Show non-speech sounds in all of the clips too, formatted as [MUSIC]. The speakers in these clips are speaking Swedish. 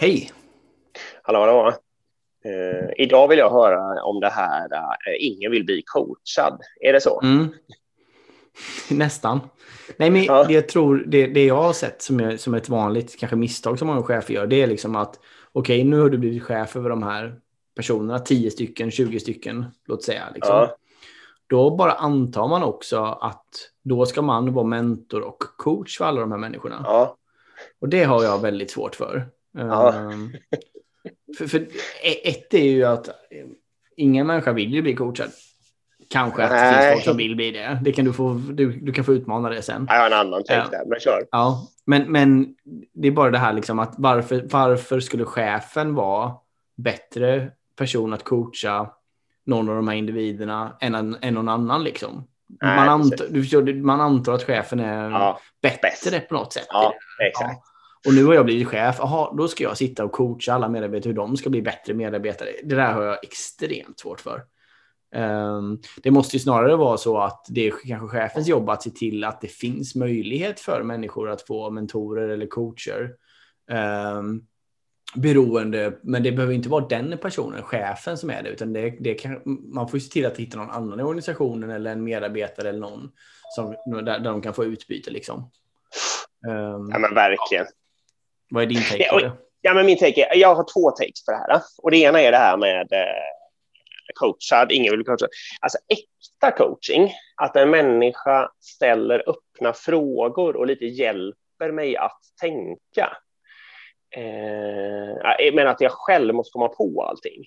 Hej! Hallå, hallå. Uh, idag vill jag höra om det här uh, ingen vill bli coachad. Är det så? Mm. [LAUGHS] Nästan. Nej, men ja. jag tror det, det jag har sett som, är, som ett vanligt kanske misstag som många chefer gör, det är liksom att okej, okay, nu har du blivit chef över de här personerna, 10 stycken, 20 stycken, låt säga. Liksom. Ja. Då bara antar man också att då ska man vara mentor och coach för alla de här människorna. Ja. Och det har jag väldigt svårt för. Ja. Um, för, för ett är ju att ingen människa vill ju bli coachad. Kanske att det finns folk som vill bli det. det kan du, få, du, du kan få utmana det sen. Jag har en annan take ja. där, men kör. Ja, men, men det är bara det här liksom att varför, varför skulle chefen vara bättre person att coacha någon av de här individerna än, en, än någon annan liksom? Nej, man, antar, du förstår, man antar att chefen är ja, bättre bäst. på något sätt. Ja, exakt. Ja. Och nu har jag blivit chef. Aha, då ska jag sitta och coacha alla medarbetare hur de ska bli bättre medarbetare. Det där har jag extremt svårt för. Ehm, det måste ju snarare vara så att det är kanske chefens jobb att se till att det finns möjlighet för människor att få mentorer eller coacher. Ehm, beroende, men det behöver inte vara den personen, chefen, som är det, utan det, det kan, man får se till att hitta någon annan i organisationen eller en medarbetare eller någon som, där, där de kan få utbyte. Liksom. Um, ja, men verkligen. Vad är din take på det? Ja, men min take är, jag har två takes på det här. Och det ena är det här med eh, coachad, ingen vill coacha. Alltså äkta coaching, att en människa ställer öppna frågor och lite hjälper mig att tänka. Eh, men att jag själv måste komma på allting.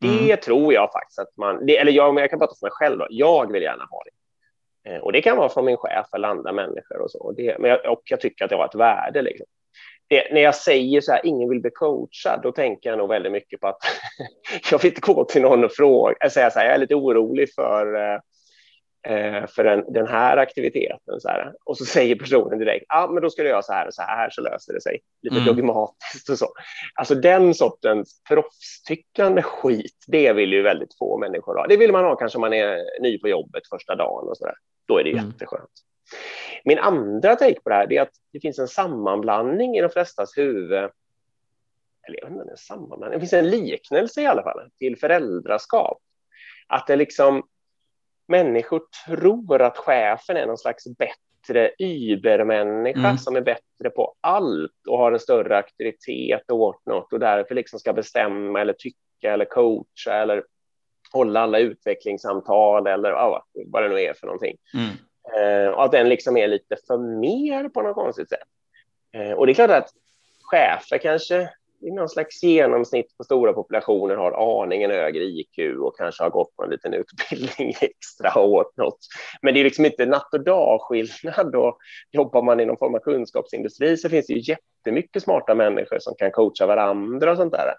Det mm. tror jag faktiskt att man, det, eller jag, jag kan prata för mig själv, då. jag vill gärna ha det. Eh, och det kan vara från min chef eller andra människor och så. Det, men jag, och jag tycker att det har ett värde. Liksom det, när jag säger så här, ingen vill bli coachad, då tänker jag nog väldigt mycket på att [LAUGHS] jag vill inte gå till någon och fråga, säga så här, jag är lite orolig för, eh, för den, den, här aktiviteten. Så här. Och så säger personen direkt, ja, ah, men då ska du göra så här och så här, så löser det sig. Lite mm. dogmatiskt och så. Alltså den sortens proffstyckande skit, det vill ju väldigt få människor ha. Det vill man ha kanske om man är ny på jobbet första dagen och så där. Då är det mm. jätteskönt. Min andra take på det här är att det finns en sammanblandning i de flestas huvud. Eller jag vet inte, en sammanblandning. Det finns en liknelse i alla fall till föräldraskap. Att det liksom människor tror att chefen är någon slags bättre übermänniska mm. som är bättre på allt och har en större auktoritet och något och därför liksom ska bestämma eller tycka eller coacha eller hålla alla utvecklingssamtal eller ja, vad det nu är för någonting. Mm. Eh, och att den liksom är lite för mer på något konstigt sätt. Eh, och det är klart att chefer kanske någon slags genomsnitt på stora populationer har aningen högre IQ och kanske har gått på en liten utbildning [LAUGHS] extra åt något. Men det är liksom inte natt och dag-skillnad. Och jobbar man i någon form av kunskapsindustri så finns det ju jättemycket smarta människor som kan coacha varandra och sånt där.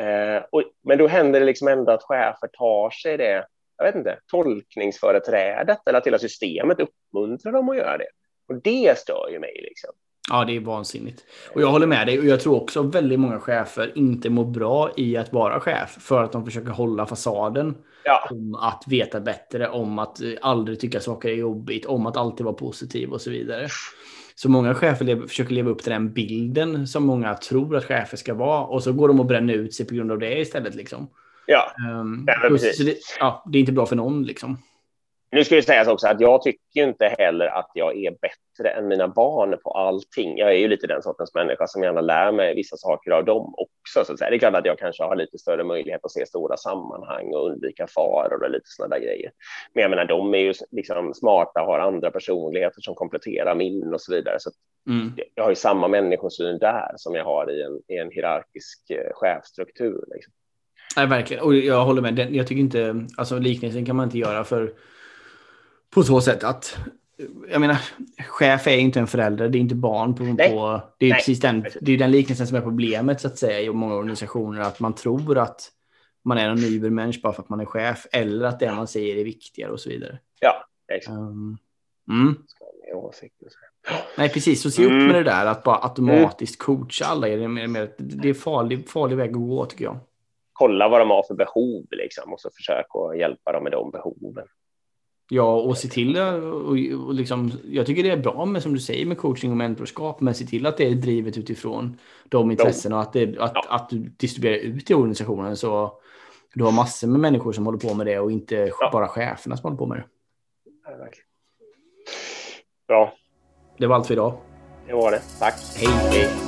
Eh, och, men då händer det liksom ändå att chefer tar sig det jag vet inte, tolkningsföreträdet eller att hela systemet uppmuntrar dem att göra det. Och det stör ju mig. Liksom. Ja, det är vansinnigt. Och jag håller med dig. Och jag tror också väldigt många chefer inte mår bra i att vara chef. För att de försöker hålla fasaden. Ja. Om att veta bättre, om att aldrig tycka saker är jobbigt, om att alltid vara positiv och så vidare. Så många chefer lever, försöker leva upp till den bilden som många tror att chefer ska vara. Och så går de och bränner ut sig på grund av det istället. Liksom. Ja, um, ja, det, ja, det är inte bra för någon liksom. Nu ska det sägas också att jag tycker inte heller att jag är bättre än mina barn på allting. Jag är ju lite den sortens människa som gärna lär mig vissa saker av dem också. Så. Det är klart att jag kanske har lite större möjlighet att se stora sammanhang och undvika faror och lite sådana där grejer. Men jag menar, de är ju liksom smarta och har andra personligheter som kompletterar min och så vidare. Så mm. jag har ju samma människosyn där som jag har i en, i en hierarkisk eh, chefstruktur. Liksom. Nej, verkligen. Och jag håller med. Jag tycker inte, alltså liknelsen kan man inte göra för på så sätt att jag menar, chef är inte en förälder, det är inte barn. På, på det är Nej. precis den, det är den liknelsen som är problemet så att säga i många organisationer. Att man tror att man är en übermensch bara för att man är chef eller att det man säger är viktigare och så vidare. Ja, exakt. Um, mm. Nej, precis. Så se upp med mm. det där att bara automatiskt coacha alla. Det är, det är farlig, farlig väg att gå tycker jag kolla vad de har för behov liksom, och så försöka hjälpa dem med de behoven. Ja, och se till och, och liksom, jag tycker det är bra med som du säger med coaching och mentorskap, men se till att det är drivet utifrån de intressena och att, det, att, ja. att du distribuerar ut i organisationen så du har massor med människor som håller på med det och inte ja. bara cheferna som håller på med det. Bra. Det var allt för idag. Det var det. Tack. Hej. Hej.